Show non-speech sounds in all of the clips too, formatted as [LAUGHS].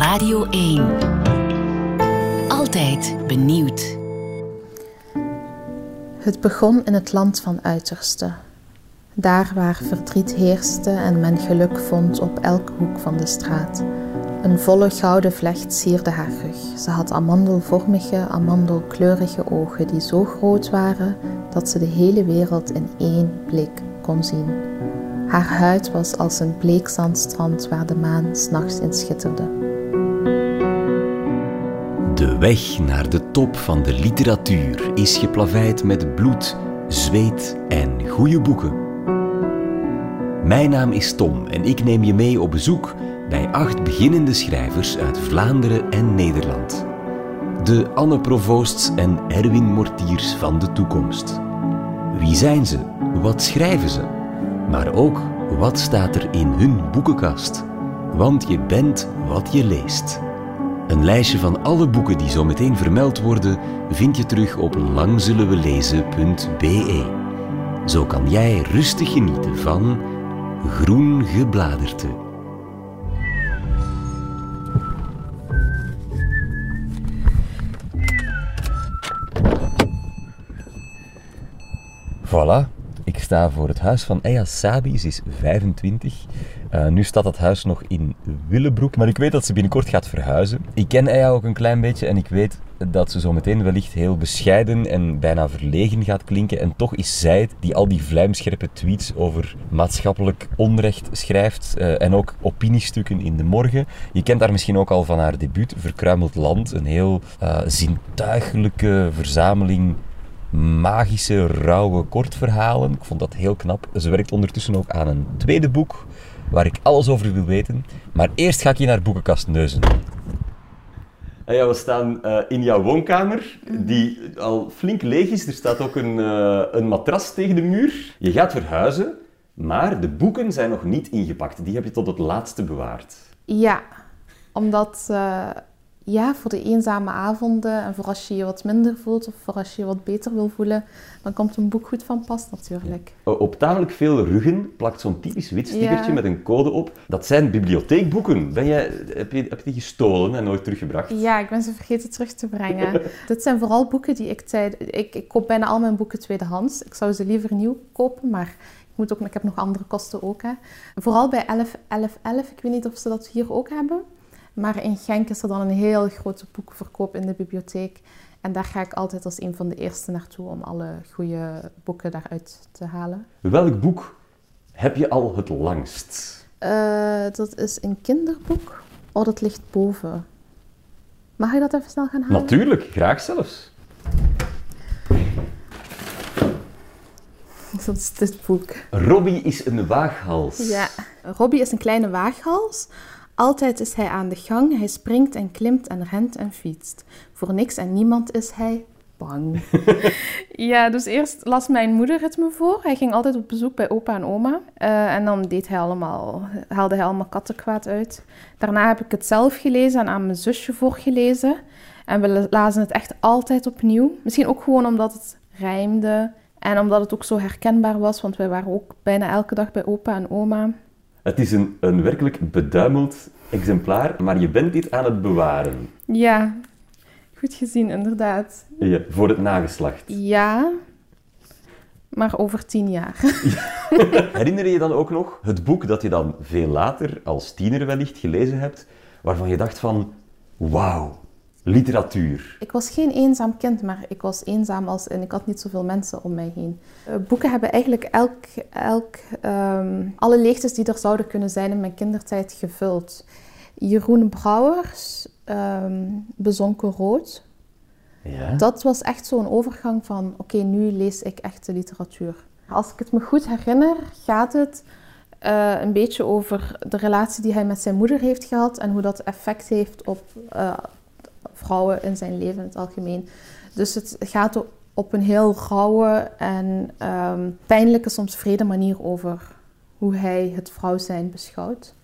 Radio 1. Altijd benieuwd. Het begon in het land van uiterste. Daar waar verdriet heerste en men geluk vond op elke hoek van de straat. Een volle gouden vlecht sierde haar rug. Ze had amandelvormige, amandelkleurige ogen die zo groot waren dat ze de hele wereld in één blik kon zien. Haar huid was als een bleek zandstrand waar de maan s'nachts in schitterde. De weg naar de top van de literatuur is geplaveid met bloed, zweet en goede boeken. Mijn naam is Tom en ik neem je mee op bezoek bij acht beginnende schrijvers uit Vlaanderen en Nederland. De Anne Provoosts en Erwin Mortiers van de toekomst. Wie zijn ze? Wat schrijven ze? Maar ook wat staat er in hun boekenkast? Want je bent wat je leest. Een lijstje van alle boeken die zo meteen vermeld worden vind je terug op langzullenwelezen.be. Zo kan jij rustig genieten van groen gebladerte. Voilà, ik sta voor het huis van Eya Sabi. Ze is 25. Uh, nu staat dat huis nog in Willebroek, maar ik weet dat ze binnenkort gaat verhuizen. Ik ken Eya ook een klein beetje en ik weet dat ze zo meteen wellicht heel bescheiden en bijna verlegen gaat klinken. En toch is zij het die al die vlijmscherpe tweets over maatschappelijk onrecht schrijft uh, en ook opiniestukken in de morgen. Je kent haar misschien ook al van haar debuut Verkruimeld Land, een heel uh, zintuigelijke verzameling magische, rauwe kortverhalen. Ik vond dat heel knap. Ze werkt ondertussen ook aan een tweede boek waar ik alles over wil weten. Maar eerst ga ik je naar boekenkast neuzen. Ja, we staan uh, in jouw woonkamer, die al flink leeg is. Er staat ook een, uh, een matras tegen de muur. Je gaat verhuizen, maar de boeken zijn nog niet ingepakt. Die heb je tot het laatste bewaard. Ja, omdat uh, ja, voor de eenzame avonden en voor als je je wat minder voelt of voor als je je wat beter wil voelen, dan komt een boek goed van pas natuurlijk. Op tamelijk veel ruggen plakt zo'n typisch wit stickertje ja. met een code op. Dat zijn bibliotheekboeken. Ben jij, heb, je, heb je die gestolen en nooit teruggebracht? Ja, ik ben ze vergeten terug te brengen. [LAUGHS] Dit zijn vooral boeken die ik tijd... Ik, ik koop bijna al mijn boeken tweedehands. Ik zou ze liever nieuw kopen, maar moet ook, ik heb nog andere kosten ook. Hè. Vooral bij 11, 11, 11. Ik weet niet of ze dat hier ook hebben. Maar in Genk is er dan een heel grote boekverkoop in de bibliotheek. En daar ga ik altijd als een van de eerste naartoe om alle goede boeken daaruit te halen. Welk boek heb je al het langst? Uh, dat is een kinderboek. Oh, dat ligt boven. Mag je dat even snel gaan halen? Natuurlijk, graag zelfs. [LAUGHS] Dat is dit boek. Robbie is een waaghals. Ja, Robbie is een kleine waaghals. Altijd is hij aan de gang, hij springt en klimt en rent en fietst. Voor niks en niemand is hij bang. [LAUGHS] ja, dus eerst las mijn moeder het me voor. Hij ging altijd op bezoek bij opa en oma. Uh, en dan deed hij allemaal, haalde hij allemaal kattenkwaad uit. Daarna heb ik het zelf gelezen en aan mijn zusje voorgelezen. En we lazen het echt altijd opnieuw. Misschien ook gewoon omdat het rijmde. En omdat het ook zo herkenbaar was, want wij waren ook bijna elke dag bij opa en oma. Het is een, een werkelijk beduimeld exemplaar, maar je bent dit aan het bewaren. Ja, goed gezien, inderdaad. Ja, voor het nageslacht. Ja, maar over tien jaar. [LAUGHS] Herinner je je dan ook nog het boek dat je dan veel later, als tiener wellicht, gelezen hebt, waarvan je dacht van, wauw, literatuur. Ik was geen eenzaam kind, maar ik was eenzaam als en ik had niet zoveel mensen om mij heen. Uh, boeken hebben eigenlijk elk, elk, um, alle leegtes die er zouden kunnen zijn in mijn kindertijd gevuld. Jeroen Brouwers, um, Bezonken Rood. Ja. Dat was echt zo'n overgang van, oké, okay, nu lees ik echte literatuur. Als ik het me goed herinner, gaat het uh, een beetje over de relatie die hij met zijn moeder heeft gehad en hoe dat effect heeft op uh, vrouwen in zijn leven in het algemeen. Dus het gaat op een heel rauwe en um, pijnlijke, soms vrede manier over hoe hij het vrouw zijn beschouwt.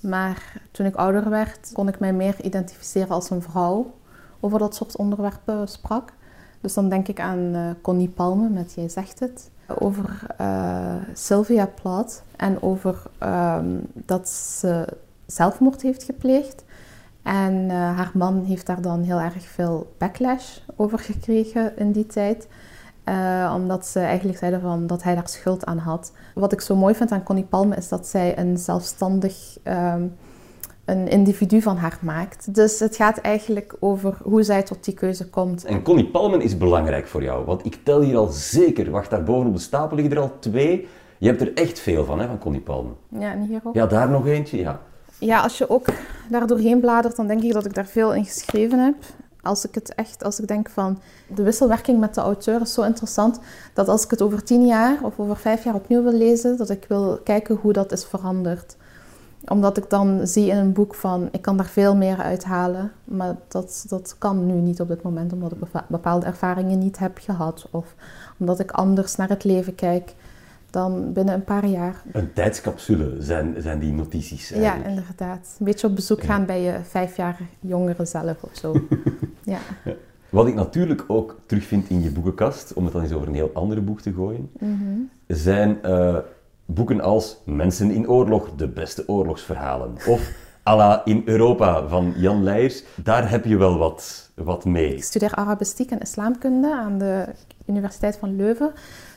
Maar toen ik ouder werd, kon ik mij meer identificeren als een vrouw over dat soort onderwerpen sprak. Dus dan denk ik aan uh, Connie Palme met Jij zegt het. Over uh, Sylvia Plath en over um, dat ze zelfmoord heeft gepleegd. En eh, haar man heeft daar dan heel erg veel backlash over gekregen in die tijd. Uh, omdat ze eigenlijk zeiden van dat hij daar schuld aan had. Wat ik zo mooi vind aan Connie Palme is dat zij een zelfstandig um, een individu van haar maakt. Dus het gaat eigenlijk over hoe zij tot die keuze komt. En Connie Palmen is belangrijk voor jou, want ik tel hier al zeker, wacht daar boven op de stapel liggen er al twee. Je hebt er echt veel van, hè, van Connie Palmen. Ja, en hier ook. Ja, daar nog eentje, ja. Ja, als je ook daar doorheen bladert, dan denk ik dat ik daar veel in geschreven heb. Als ik het echt, als ik denk van de wisselwerking met de auteur is zo interessant, dat als ik het over tien jaar of over vijf jaar opnieuw wil lezen, dat ik wil kijken hoe dat is veranderd omdat ik dan zie in een boek van, ik kan daar veel meer uithalen. Maar dat, dat kan nu niet op dit moment, omdat ik bepaalde ervaringen niet heb gehad. Of omdat ik anders naar het leven kijk dan binnen een paar jaar. Een tijdscapsule zijn, zijn die notities eigenlijk. Ja, inderdaad. Een beetje op bezoek gaan bij je vijf jaar jongere zelf of zo. [LAUGHS] ja. Wat ik natuurlijk ook terugvind in je boekenkast, om het dan eens over een heel andere boek te gooien, mhm. zijn uh, boeken als Mensen in oorlog, de beste oorlogsverhalen. Of [LAUGHS] Alla in Europa van Jan Leijers. Daar heb je wel wat, wat mee. Ik studeer Arabistiek en Islamkunde aan de Universiteit van Leuven.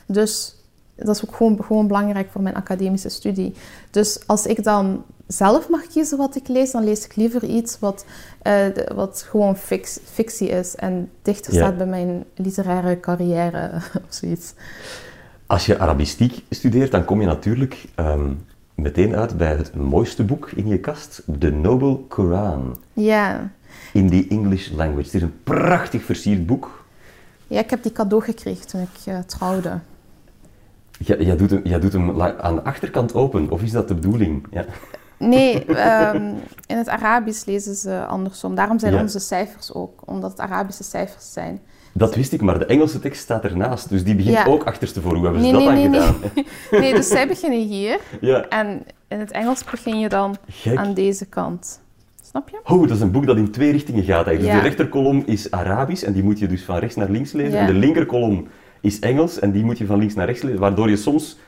Dus dat is ook gewoon, gewoon belangrijk voor mijn academische studie. Dus als ik dan zelf mag kiezen wat ik lees, dan lees ik liever iets wat, uh, wat gewoon fix, fictie is en dichter staat bij mijn literaire carrière [LAUGHS] of zoiets. Als je Arabistiek studeert, dan kom je natuurlijk um, meteen uit bij het mooiste boek in je kast, de Noble Quran. Ja. In the English language. Het is een prachtig versierd boek. Ja, ik heb die cadeau gekregen toen ik uh, trouwde. Jij, doet hem, jij doet hem aan de achterkant open, of is dat de bedoeling? Ja. Nee, um, in het Arabisch lezen ze andersom. Daarom zijn onze cijfers ook, omdat het Arabische cijfers zijn. Dat wist ik, maar de Engelse tekst staat ernaast. Dus die begint ja. ook achterstevoren. Hoe hebben ze dat nee, dan nee, gedaan? [LAUGHS] Nee. dus zij beginnen hier. Ja. En in het Engels begin je dan aan deze kant. Snap je? Oh, dat is een boek dat in twee richtingen gaat. Eigenlijk. Dus de rechterkolom is Arabisch en die moet je dus van rechts naar links lezen. En de linkerkolom is Engels en die moet je van links naar rechts lezen. Waardoor je soms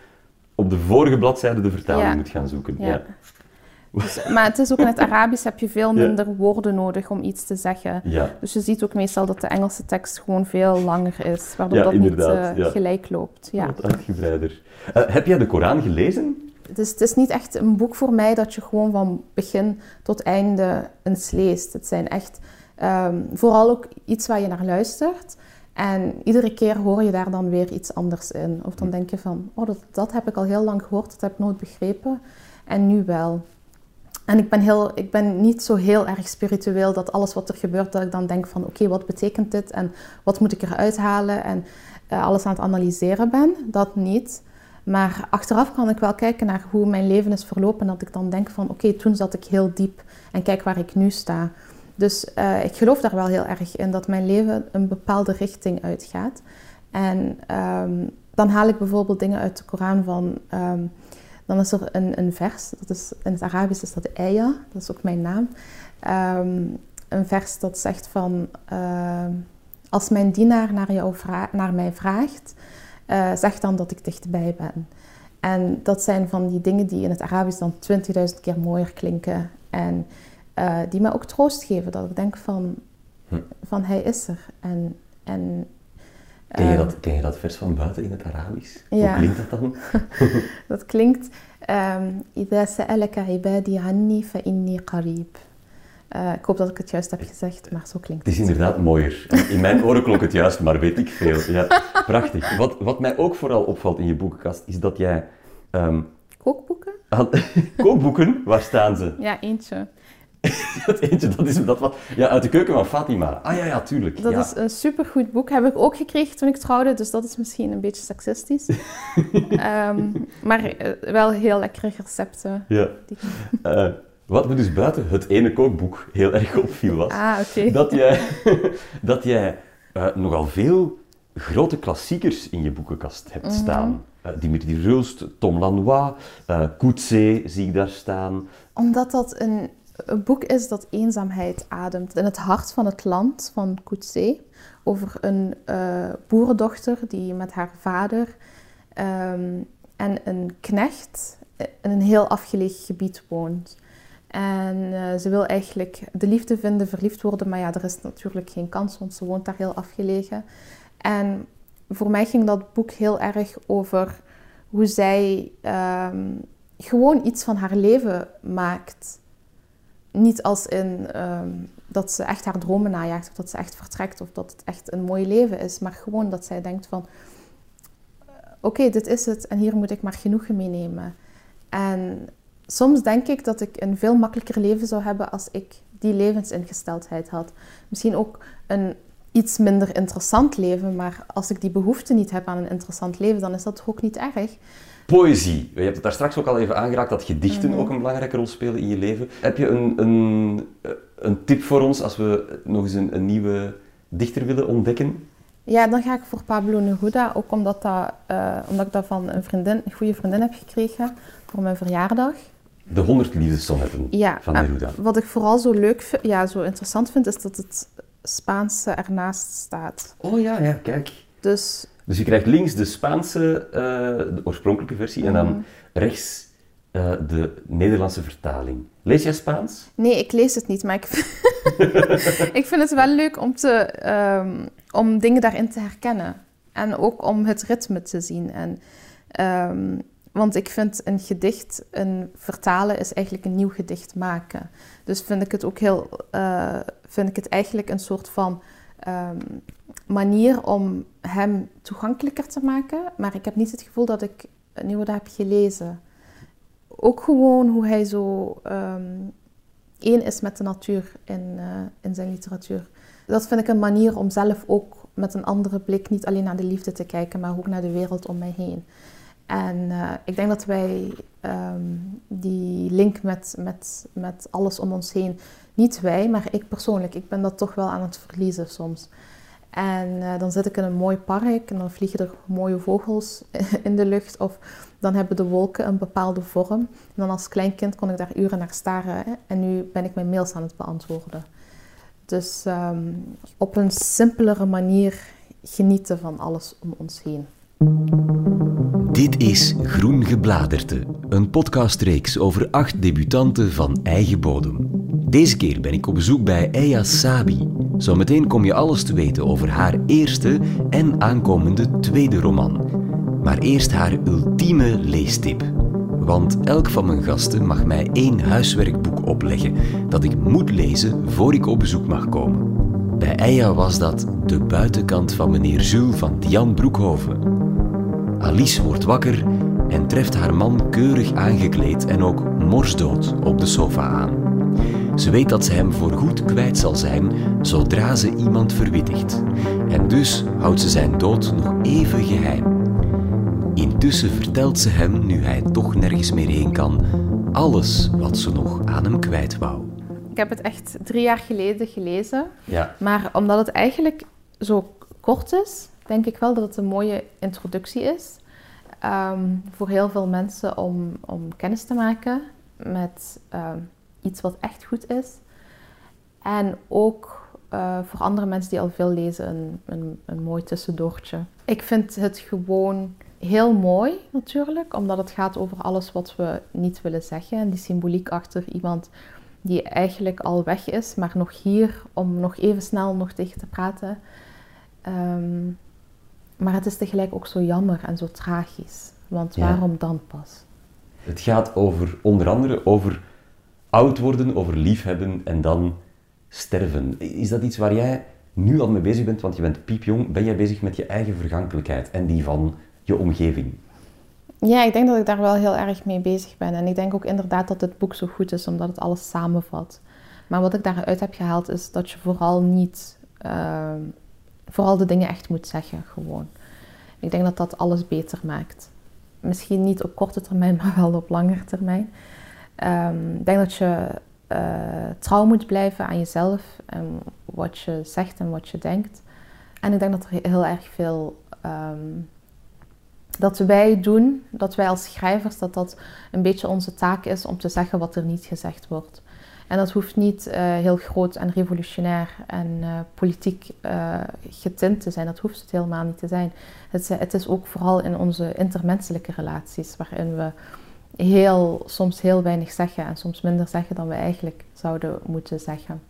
op de vorige bladzijde de vertaling moet gaan zoeken. Ja. Dus, maar het is ook in het Arabisch heb je veel minder woorden nodig om iets te zeggen. Ja. Dus je ziet ook meestal dat de Engelse tekst gewoon veel langer is, waardoor dat niet uh, gelijk loopt. Ja. Wat uitgebreider. Uh, heb jij de Koran gelezen? Het is, het is niet echt een boek voor mij dat je gewoon van begin tot einde eens leest. Het zijn echt um, vooral ook iets waar je naar luistert. En iedere keer hoor je daar dan weer iets anders in. Of dan denk je van, oh, dat, dat heb ik al heel lang gehoord, dat heb ik nooit begrepen. En nu wel. En ik ben, heel, ik ben niet zo heel erg spiritueel dat alles wat er gebeurt, dat ik dan denk van oké, wat betekent dit en wat moet ik eruit halen en uh, alles aan het analyseren ben. Dat niet. Maar achteraf kan ik wel kijken naar hoe mijn leven is verlopen en dat ik dan denk van oké, toen zat ik heel diep en kijk waar ik nu sta. Dus uh, ik geloof daar wel heel erg in dat mijn leven een bepaalde richting uitgaat. En um, dan haal ik bijvoorbeeld dingen uit de Koran van... Um, dan is er een, een vers, dat is, in het Arabisch is dat Eya, dat is ook mijn naam. Um, een vers dat zegt van, als mijn dienaar naar, jou naar mij vraagt, uh, zeg dan dat ik dichtbij ben. En dat zijn van die dingen die in het Arabisch dan 20.000 keer mooier klinken. En uh, die me ook troost geven, dat ik denk van, hm. van hij is er. En, en Ken je, dat, ken je dat vers van buiten in het Arabisch? Hoe klinkt dat dan? [LAUGHS] dat klinkt... إذا سألك عبادي عني فإني قريب. Uh, ik hoop dat ik het juist heb gezegd, maar zo klinkt het. Het is inderdaad mooier. In mijn oren klonk het juist, maar weet ik veel. Ja, prachtig. Wat, wat mij ook vooral opvalt in je boekenkast, is dat jij... Um, kookboeken? [LAUGHS] kookboeken? Waar staan ze? Ja, eentje. [LAUGHS] dat eentje, dat is dat wat... Ja, uit de keuken van Fatima. Ah ja, ja, tuurlijk. Dat is een supergoed boek. Heb ik ook gekregen toen ik trouwde, dus dat is misschien een beetje seksistisch. um, [LAUGHS] maar eh, wel heel lekkere recepten. Ja. Uh, wat me dus buiten het ene kookboek heel erg opviel was... Ah. Dat jij, [LAUGHS] dat jij uh, nogal veel grote klassiekers in je boekenkast hebt mhm. staan. Uh, Dimitri Rulst, Tom Lanois, uh, Coetzee zie ik daar staan. Omdat dat een een boek is dat eenzaamheid ademt. In het hart van het land van Coetzee. Over een uh, boerendochter die met haar vader um, en een knecht in een heel afgelegen gebied woont. En eh, ze wil eigenlijk de liefde vinden, verliefd worden, maar ja, er is natuurlijk geen kans, want ze woont daar heel afgelegen. En voor mij ging dat boek heel erg over hoe zij ehm, gewoon iets van haar leven maakt. Niet als in ehm, dat ze echt haar dromen najaagt, of dat ze echt vertrekt, of dat het echt een mooi leven is, maar gewoon dat zij denkt van, oké, dit is het en hier moet ik maar genoegen mee nemen. En soms denk ik dat ik een veel makkelijker leven zou hebben als ik die levensingesteldheid had. Misschien ook een iets minder interessant leven, maar als ik die behoefte niet heb aan een interessant leven, dan is dat ook niet erg. Poëzie. Je hebt het daar straks ook al even aangeraakt dat gedichten mhm. ook een belangrijke rol spelen in je leven. Heb je een, een, een tip voor ons als we nog eens een, een nieuwe dichter willen ontdekken? Ja, dan ga ik voor Pablo Neruda, ook omdat, dat, uh, omdat ik dat van een, vriendin, een goede vriendin heb gekregen voor mijn verjaardag. De 100 liefdesonnetten ja, van Neruda. Wat ik vooral zo leuk ja, zo interessant vind, is dat het Spaanse ernaast staat. Oh ja, ja, kijk. Dus, dus je krijgt links de Spaanse, uh, de oorspronkelijke versie, en dan mhm. rechts uh, de Nederlandse vertaling. Lees jij Spaans? Nee, ik lees het niet, maar ik, [LAUGHS] ik vind het wel leuk om, te, um, om dingen daarin te herkennen. En ook om het ritme te zien. En, um, want ik vind een gedicht, een vertalen is eigenlijk een nieuw gedicht maken. Dus vind ik het ook heel, uh, vind ik het eigenlijk een soort van um, manier om hem toegankelijker te maken. Maar ik heb niet het gevoel dat ik Nieuwe heb gelezen ook gewoon hoe hij zo um, één is met de natuur in, uh, in zijn literatuur. Dat vind ik een manier om zelf ook met een andere blik niet alleen naar de liefde te kijken, maar ook naar de wereld om mij heen. En uh, ik denk dat wij um, die link met, met, met alles om ons heen, niet wij, maar ik persoonlijk, ik ben dat toch wel aan het verliezen soms. En uh, dan zit ik in een mooi park en dan vliegen er mooie vogels [LAUGHS] in de lucht. Of dan hebben de wolken een bepaalde vorm. En dan als kleinkind kon ik daar uren naar staren. Hè? En nu ben ik mijn mails aan het beantwoorden. Dus um, op een simpelere manier genieten van alles om ons heen. Dit is Groen Gebladerte, een podcastreeks over acht debutanten van eigen bodem. Deze keer ben ik op bezoek bij Eya Sabi. Zometeen kom je alles te weten over haar eerste en aankomende tweede roman. Maar eerst haar ultieme leestip. Want elk van mijn gasten mag mij één huiswerkboek opleggen dat ik moet lezen voor ik op bezoek mag komen. Bij Eya was dat De buitenkant van meneer Jules van Diane Broekhoven. Alice wordt wakker en treft haar man keurig aangekleed en ook morsdood op de sofa aan. Ze weet dat ze hem voorgoed kwijt zal zijn zodra ze iemand verwittigt. En dus houdt ze zijn dood nog even geheim. Intussen vertelt ze hem, nu hij toch nergens meer heen kan, alles wat ze nog aan hem kwijt wou. Ik heb het echt drie jaar geleden gelezen. Ja. Maar omdat het eigenlijk zo kort is, denk ik wel dat het een mooie introductie is. Ehm, voor heel veel mensen om, om kennis te maken met ehm, iets wat echt goed is. En ook uh, voor andere mensen die al veel lezen, een, een, mooi tussendoortje. Ik vind het gewoon heel mooi natuurlijk, omdat het gaat over alles wat we niet willen zeggen. En die symboliek achter iemand die eigenlijk al weg is, maar nog hier om nog even snel nog tegen te praten. Um, maar het is tegelijk ook zo jammer en zo tragisch. Want waarom dan pas? Het gaat over onder andere over oud worden, over liefhebben en dan sterven. Is dat iets waar jij nu al mee bezig bent? Want je bent piepjong. Ben jij bezig met je eigen vergankelijkheid en die van je omgeving? Ja, ik denk dat ik daar wel heel erg mee bezig ben. En ik denk ook inderdaad dat het boek zo goed is, omdat het alles samenvat. Maar wat ik daaruit heb gehaald is dat je vooral niet, uh, vooral de dingen echt moet zeggen, gewoon. Ik denk dat dat alles beter maakt. Misschien niet op korte termijn, [LAUGHS] maar wel op langere termijn. Um, ik denk dat je uh, trouw moet blijven aan jezelf en wat je zegt en wat je denkt. En ik denk dat er heel erg veel um, dat wij doen, dat wij als schrijvers, dat dat een beetje onze taak is om te zeggen wat er niet gezegd wordt. En dat hoeft niet uh, heel groot en revolutionair en uh, politiek uh, getint te zijn. Dat hoeft het helemaal niet te zijn. Het, het, is ook vooral in onze intermenselijke relaties, waarin we heel, soms heel weinig zeggen en soms minder zeggen dan we eigenlijk zouden moeten zeggen.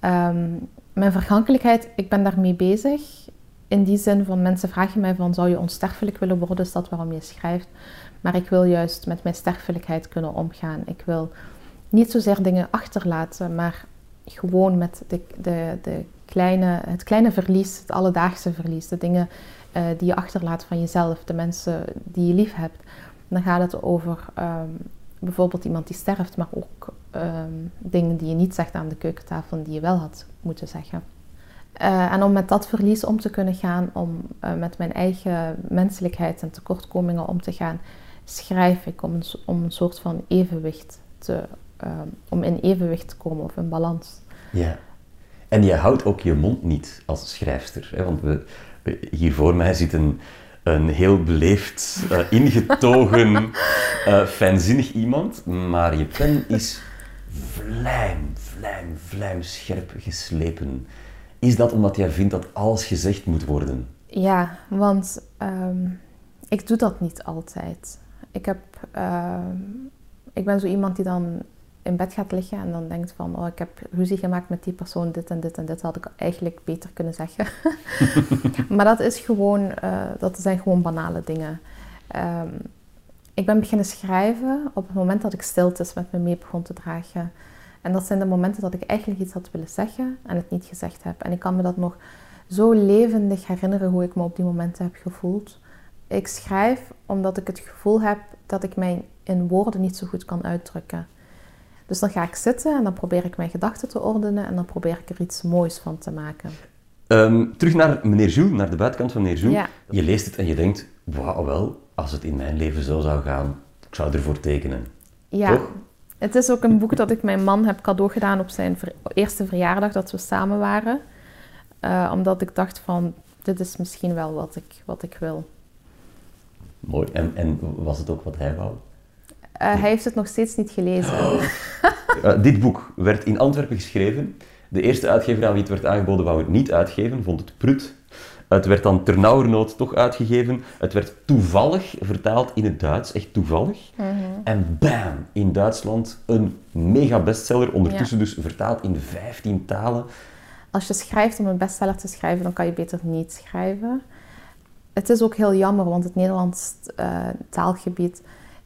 Ehm, mijn vergankelijkheid, ik ben daarmee bezig. In die zin van mensen vragen mij van zou je onsterfelijk willen worden, is dat waarom je schrijft. Maar ik wil juist met mijn sterfelijkheid kunnen omgaan. Ik wil niet zozeer dingen achterlaten, maar gewoon met de, de, de kleine, het kleine verlies, het alledaagse verlies, de dingen uh, die je achterlaat van jezelf, de mensen die je lief hebt. Dan gaat het over um, bijvoorbeeld iemand die sterft, maar ook um, dingen die je niet zegt aan de keukentafel en die je wel had moeten zeggen. Uh, en om met dat verlies om te kunnen gaan, om uh, met mijn eigen menselijkheid en tekortkomingen om te gaan, schrijf ik om een, om een soort van evenwicht te, uh, om in evenwicht te komen of in balans. Ja. En je houdt ook je mond niet als schrijfster. Hè? Want we, hier voor mij zit een, een heel beleefd, uh, [LAUGHS] ingetogen, uh, fijnzinnig iemand. Maar je pen is vlijm, vlijm, vlijmscherp geslepen. Is dat omdat jij vindt dat alles gezegd moet worden? Ja, want um, ik doe dat niet altijd. Ik, heb, uh, ik ben zo iemand die dan in bed gaat liggen en dan denkt van, oh, ik heb ruzie gemaakt met die persoon, dit en dit en dit had ik eigenlijk beter kunnen zeggen. [LAUGHS] maar dat is gewoon, uh, dat zijn gewoon banale dingen. Um, ik ben beginnen schrijven op het moment dat ik stiltes met me mee begon te dragen. En dat zijn de momenten dat ik eigenlijk iets had willen zeggen en het niet gezegd heb. En ik kan me dat nog zo levendig herinneren hoe ik me op die momenten heb gevoeld. Ik schrijf omdat ik het gevoel heb dat ik mij in woorden niet zo goed kan uitdrukken. Dus dan ga ik zitten en dan probeer ik mijn gedachten te ordenen en dan probeer ik er iets moois van te maken. Um, terug naar meneer Jules, naar de buitenkant van meneer Jules. Ja. Je leest het en je denkt, wauw wel, als het in mijn leven zo zou gaan, ik zou ervoor tekenen. Ja, Toch? het is ook een boek dat ik mijn man heb cadeau gedaan op zijn ver eerste verjaardag dat we samen waren. Uh, omdat ik dacht van, dit is misschien wel wat ik, wat ik wil. Mooi. En, en was het ook wat hij wou? Uh, hij heeft het nog steeds niet gelezen. Oh. uh, [LAUGHS] dit boek werd in Antwerpen geschreven. De eerste uitgever aan wie het werd aangeboden wou het niet uitgeven, vond het prut. Het werd dan ternauwernood toch uitgegeven. Het werd toevallig vertaald in het Duits, echt toevallig. Mhm. En bam, in Duitsland een mega bestseller, ondertussen dus vertaald in 15 talen. Als je schrijft om een bestseller te schrijven, dan kan je beter niet schrijven. Het is ook heel jammer, want het Nederlands uh, taalgebied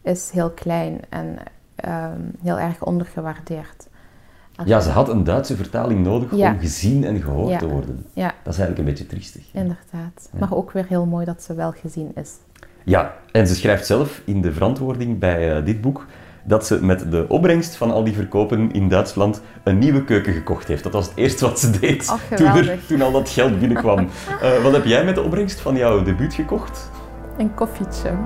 is heel klein en um, heel erg ondergewaardeerd. Ja, ze had een Duitse vertaling nodig Ja. om gezien en gehoord Ja. te worden. Ja, Dat is eigenlijk een beetje triestig. inderdaad. Maar ook weer heel mooi dat ze wel gezien is. Ja, en ze schrijft zelf in de verantwoording bij eh, dit boek dat ze met de opbrengst van al die verkopen in Duitsland een nieuwe keuken gekocht heeft. Dat was het eerste wat ze [LAUGHS] deed er, toen al dat geld binnenkwam. [LAUGHS] Eh, wat heb jij met de opbrengst van jouw debuut gekocht? Een koffietje. [LAUGHS]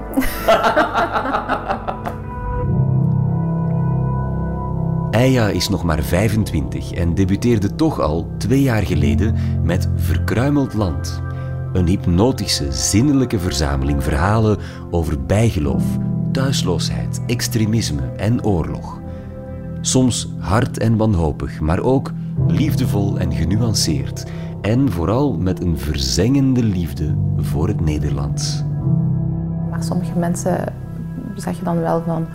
Eija is nog maar 25 en debuteerde toch al twee jaar geleden met Verkruimeld Land. Een hypnotische, zinnelijke verzameling verhalen over bijgeloof, thuisloosheid, extremisme en oorlog. Soms hard en wanhopig, maar ook liefdevol en genuanceerd. En vooral met een verzengende liefde voor het Nederlands. Maar sommige mensen zeggen dan wel van...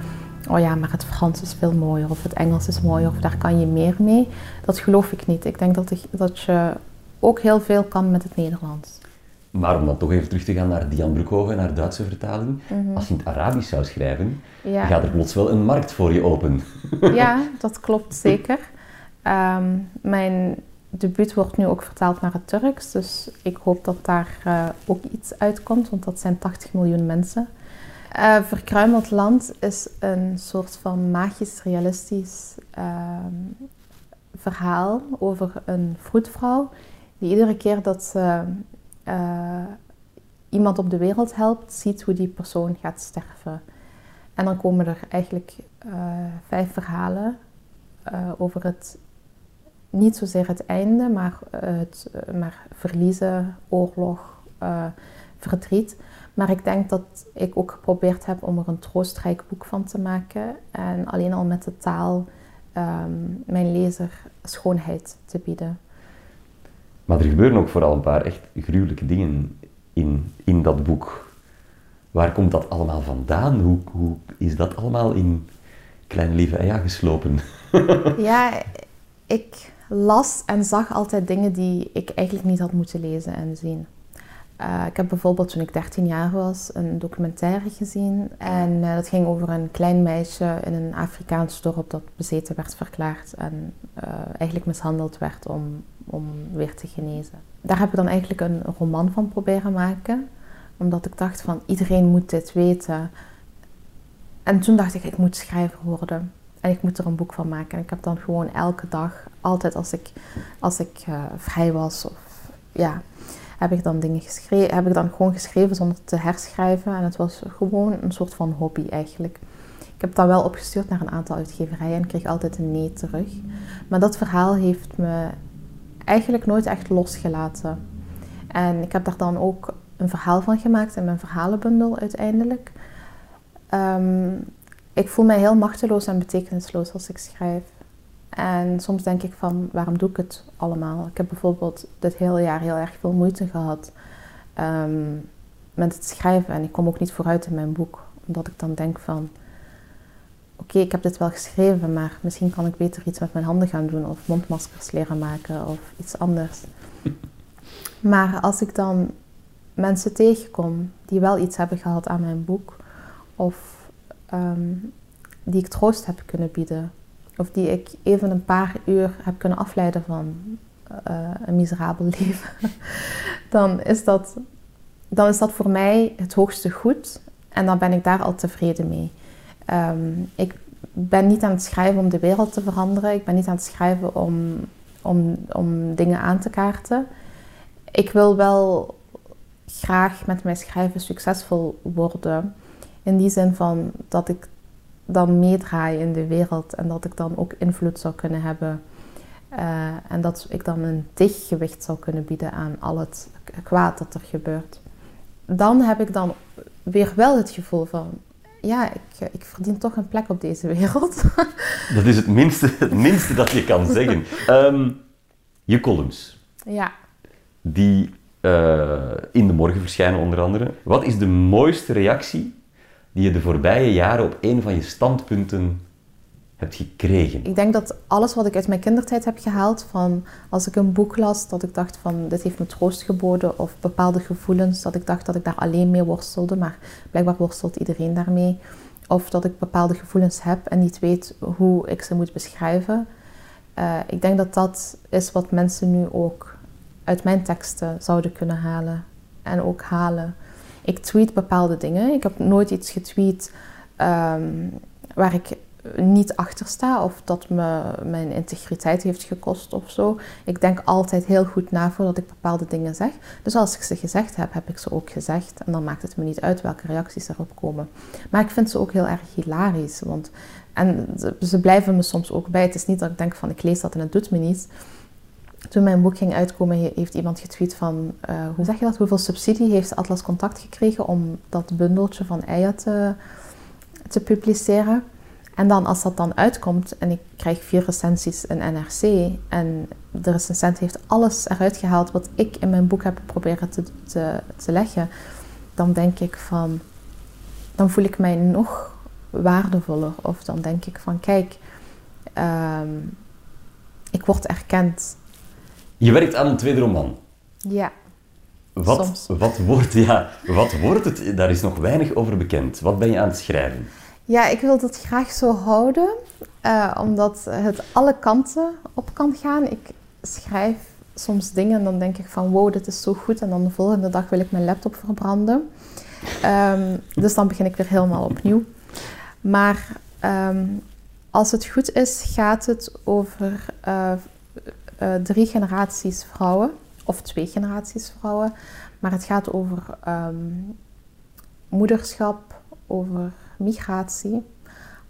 Oh ja, maar het Frans is veel mooier of het Engels is mooier of daar kan je meer mee. Dat geloof ik niet. Ik denk dat, ik, dat je ook heel veel kan met het Nederlands. Maar om dan toch even terug te gaan naar Dian Broekhoven, naar Duitse vertaling. Als je in het Arabisch zou schrijven, Mhm. Ja. gaat er plots wel een markt voor je open. Ja, dat klopt zeker. Ehm, mijn debuut wordt nu ook vertaald naar het Turks, dus ik hoop dat daar eh, ook iets uitkomt, want dat zijn 80 miljoen mensen. Eh, Verkruimeld Land is een soort van magisch realistisch ehm, verhaal over een vroedvrouw die iedere keer dat ze eh, iemand op de wereld helpt, ziet hoe die persoon gaat sterven. En dan komen er eigenlijk vijf verhalen over het, niet zozeer het einde, maar, eh, het, eh, maar verliezen, oorlog, eh, verdriet. Maar ik denk dat ik ook geprobeerd heb om er een troostrijk boek van te maken. En alleen al met de taal ehm, mijn lezer schoonheid te bieden. Maar er gebeuren ook vooral een paar echt gruwelijke dingen in, in dat boek. Waar komt dat allemaal vandaan? Hoe, hoe is dat allemaal in Kleine Lieve Eja geslopen? ja, ik las en zag altijd dingen die ik eigenlijk niet had moeten lezen en zien. Uh, ik heb bijvoorbeeld toen ik 13 jaar was een documentaire gezien. En uh, dat ging over een klein meisje in een Afrikaans dorp dat bezeten werd verklaard en uh, eigenlijk mishandeld werd om, om weer te genezen. Daar heb ik dan eigenlijk een roman van proberen maken, omdat ik dacht van iedereen moet dit weten. En toen dacht ik, ik moet schrijver worden. En ik moet er een boek van maken. En ik heb dan gewoon elke dag, altijd als ik, als ik vrij was, of ja, heb ik dan dingen geschreven, heb ik dan gewoon geschreven zonder te herschrijven. En het was gewoon een soort van hobby eigenlijk. Ik heb dat wel opgestuurd naar een aantal uitgeverijen en kreeg altijd een nee terug. Maar dat verhaal heeft me eigenlijk nooit echt losgelaten. En ik heb daar dan ook een verhaal van gemaakt in mijn verhalenbundel uiteindelijk. Ehm, ik voel mij heel machteloos en betekenisloos als ik schrijf. En soms denk ik van, waarom doe ik het allemaal? Ik heb bijvoorbeeld dit hele jaar heel erg veel moeite gehad ehm, met het schrijven. En ik kom ook niet vooruit in mijn boek. Omdat ik dan denk van, oké, ik heb dit wel geschreven, maar misschien kan ik beter iets met mijn handen gaan doen. Of mondmaskers leren maken of iets anders. Maar als ik dan mensen tegenkom die wel iets hebben gehad aan mijn boek. Of ehm, die ik troost heb kunnen bieden of die ik even een paar uur heb kunnen afleiden van uh, een miserabel [LAUGHS] leven, dan is, dat, dan is dat voor mij het hoogste goed en dan ben ik daar al tevreden mee. Um, ik ben niet aan het schrijven om de wereld te veranderen, ik ben niet aan het schrijven om, om, om dingen aan te kaarten. Ik wil wel graag met mijn schrijven succesvol worden. In die zin van dat ik dan meedraaien in de wereld en dat ik dan ook invloed zou kunnen hebben. Uh, en dat ik dan een tegengewicht zou kunnen bieden aan al het kwaad dat er gebeurt. Dan heb ik dan weer wel het gevoel van, ja, ik, ik verdien toch een plek op deze wereld. [LAUGHS] dat is het minste, het minste dat je kan zeggen. Um, je columns. Ja. Die uh, in de morgen verschijnen onder andere. Wat is de mooiste reactie die je de voorbije jaren op een van je standpunten hebt gekregen? Ik denk dat alles wat ik uit mijn kindertijd heb gehaald, van als ik een boek las, dat ik dacht van dit heeft me troost geboden, of bepaalde gevoelens, dat ik dacht dat ik daar alleen mee worstelde, maar blijkbaar worstelt iedereen daarmee. Of dat ik bepaalde gevoelens heb en niet weet hoe ik ze moet beschrijven. Uh, ik denk dat dat is wat mensen nu ook uit mijn teksten zouden kunnen halen en ook halen. Ik tweet bepaalde dingen. Ik heb nooit iets getweet um, waar ik niet achter sta of dat me mijn integriteit heeft gekost of zo. Ik denk altijd heel goed na voordat ik bepaalde dingen zeg. Dus als ik ze gezegd heb, heb ik ze ook gezegd. En dan maakt het me niet uit welke reacties erop komen. Maar ik vind ze ook heel erg hilarisch. Want, en ze blijven me soms ook bij. Het is niet dat ik denk van ik lees dat en het doet me niets. Toen mijn boek ging uitkomen, heeft iemand getweet van, uh, hoe zeg je dat, hoeveel subsidie heeft Atlas Contact gekregen om dat bundeltje van eieren te, te publiceren. En dan als dat dan uitkomt en ik krijg vier recensies in NRC en de recensent heeft alles eruit gehaald wat ik in mijn boek heb proberen te, te, leggen, dan denk ik van, dan voel ik mij nog waardevoller. Of dan denk ik van, kijk, um, ik word erkend je werkt aan een tweede roman. Ja. Wat, soms. Wat, wordt, ja, wat wordt het? Daar is nog weinig over bekend. Wat ben je aan het schrijven? Ja, ik wil het graag zo houden, uh, omdat het alle kanten op kan gaan. Ik schrijf soms dingen en dan denk ik van wow, dit is zo goed. En dan de volgende dag wil ik mijn laptop verbranden. Um, dus dan begin ik weer helemaal opnieuw. Maar um, als het goed is, gaat het over uh, uh, drie generaties vrouwen, of twee generaties vrouwen. Maar het gaat over um, moederschap, over migratie.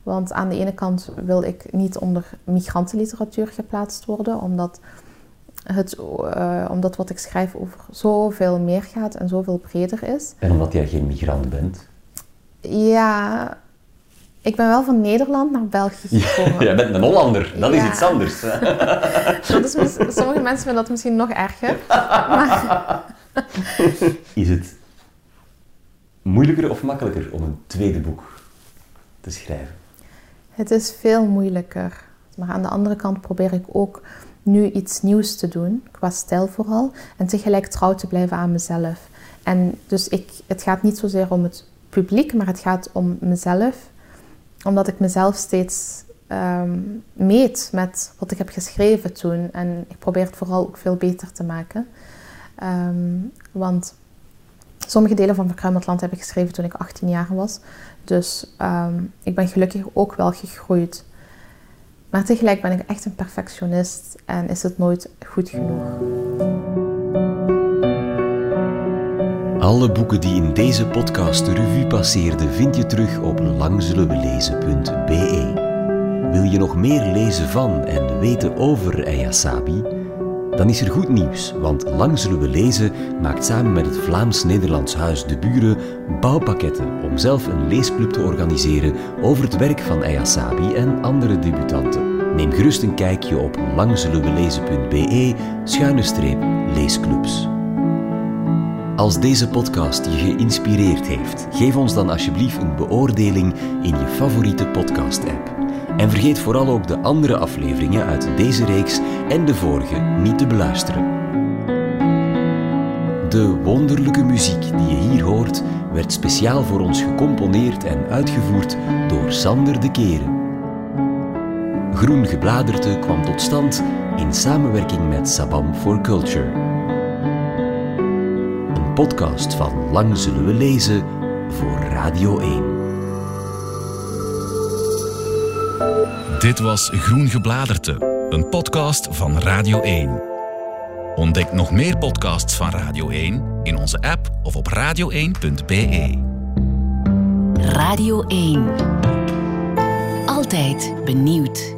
Want aan de ene kant wil ik niet onder migrantenliteratuur geplaatst worden, omdat, het, uh, omdat wat ik schrijf over zoveel meer gaat en zoveel breder is. En omdat jij geen migrant bent? Ja, ik ben wel van Nederland naar België gekomen. [LAUGHS] Jij bent een Hollander, dat is iets anders. [LAUGHS] dat is, sommige mensen vinden dat misschien nog erger. Maar... [LAUGHS] Is het moeilijker of makkelijker om een tweede boek te schrijven? Het is veel moeilijker. Maar aan de andere kant probeer ik ook nu iets nieuws te doen, qua stijl vooral, en tegelijk trouw te blijven aan mezelf. En dus ik, het gaat niet zozeer om het publiek, maar het gaat om mezelf, omdat ik mezelf steeds ehm, meet met wat ik heb geschreven toen. En ik probeer het vooral ook veel beter te maken. Ehm, want sommige delen van Verkruimeld Land heb ik geschreven toen ik 18 jaar was. Dus ehm, ik ben gelukkig ook wel gegroeid. Maar tegelijk ben ik echt een perfectionist en is het nooit goed genoeg. Alle boeken die in deze podcast de revue passeerden vind je terug op langzullenwelezen.be. Wil je nog meer lezen van en weten over Ayasabi? Dan is er goed nieuws, want Lang maakt samen met het Vlaams-Nederlands Huis De Buren bouwpakketten om zelf een leesclub te organiseren over het werk van Ayasabi en andere debutanten. Neem gerust een kijkje op langzullenwelezen.be schuine streep leesclubs. Als deze podcast je geïnspireerd heeft, geef ons dan alsjeblieft een beoordeling in je favoriete podcast-app. En vergeet vooral ook de andere afleveringen uit deze reeks en de vorige niet te beluisteren. De wonderlijke muziek die je hier hoort werd speciaal voor ons gecomponeerd en uitgevoerd door Sander de Keren. Groen Gebladerte kwam tot stand in samenwerking met Sabam for Culture. Podcast van Lang zullen we lezen voor Radio 1. Dit was Groen Gebladerte, een podcast van Radio 1. Ontdek nog meer podcasts van Radio 1 in onze app of op radio1.be. Radio 1. Altijd benieuwd.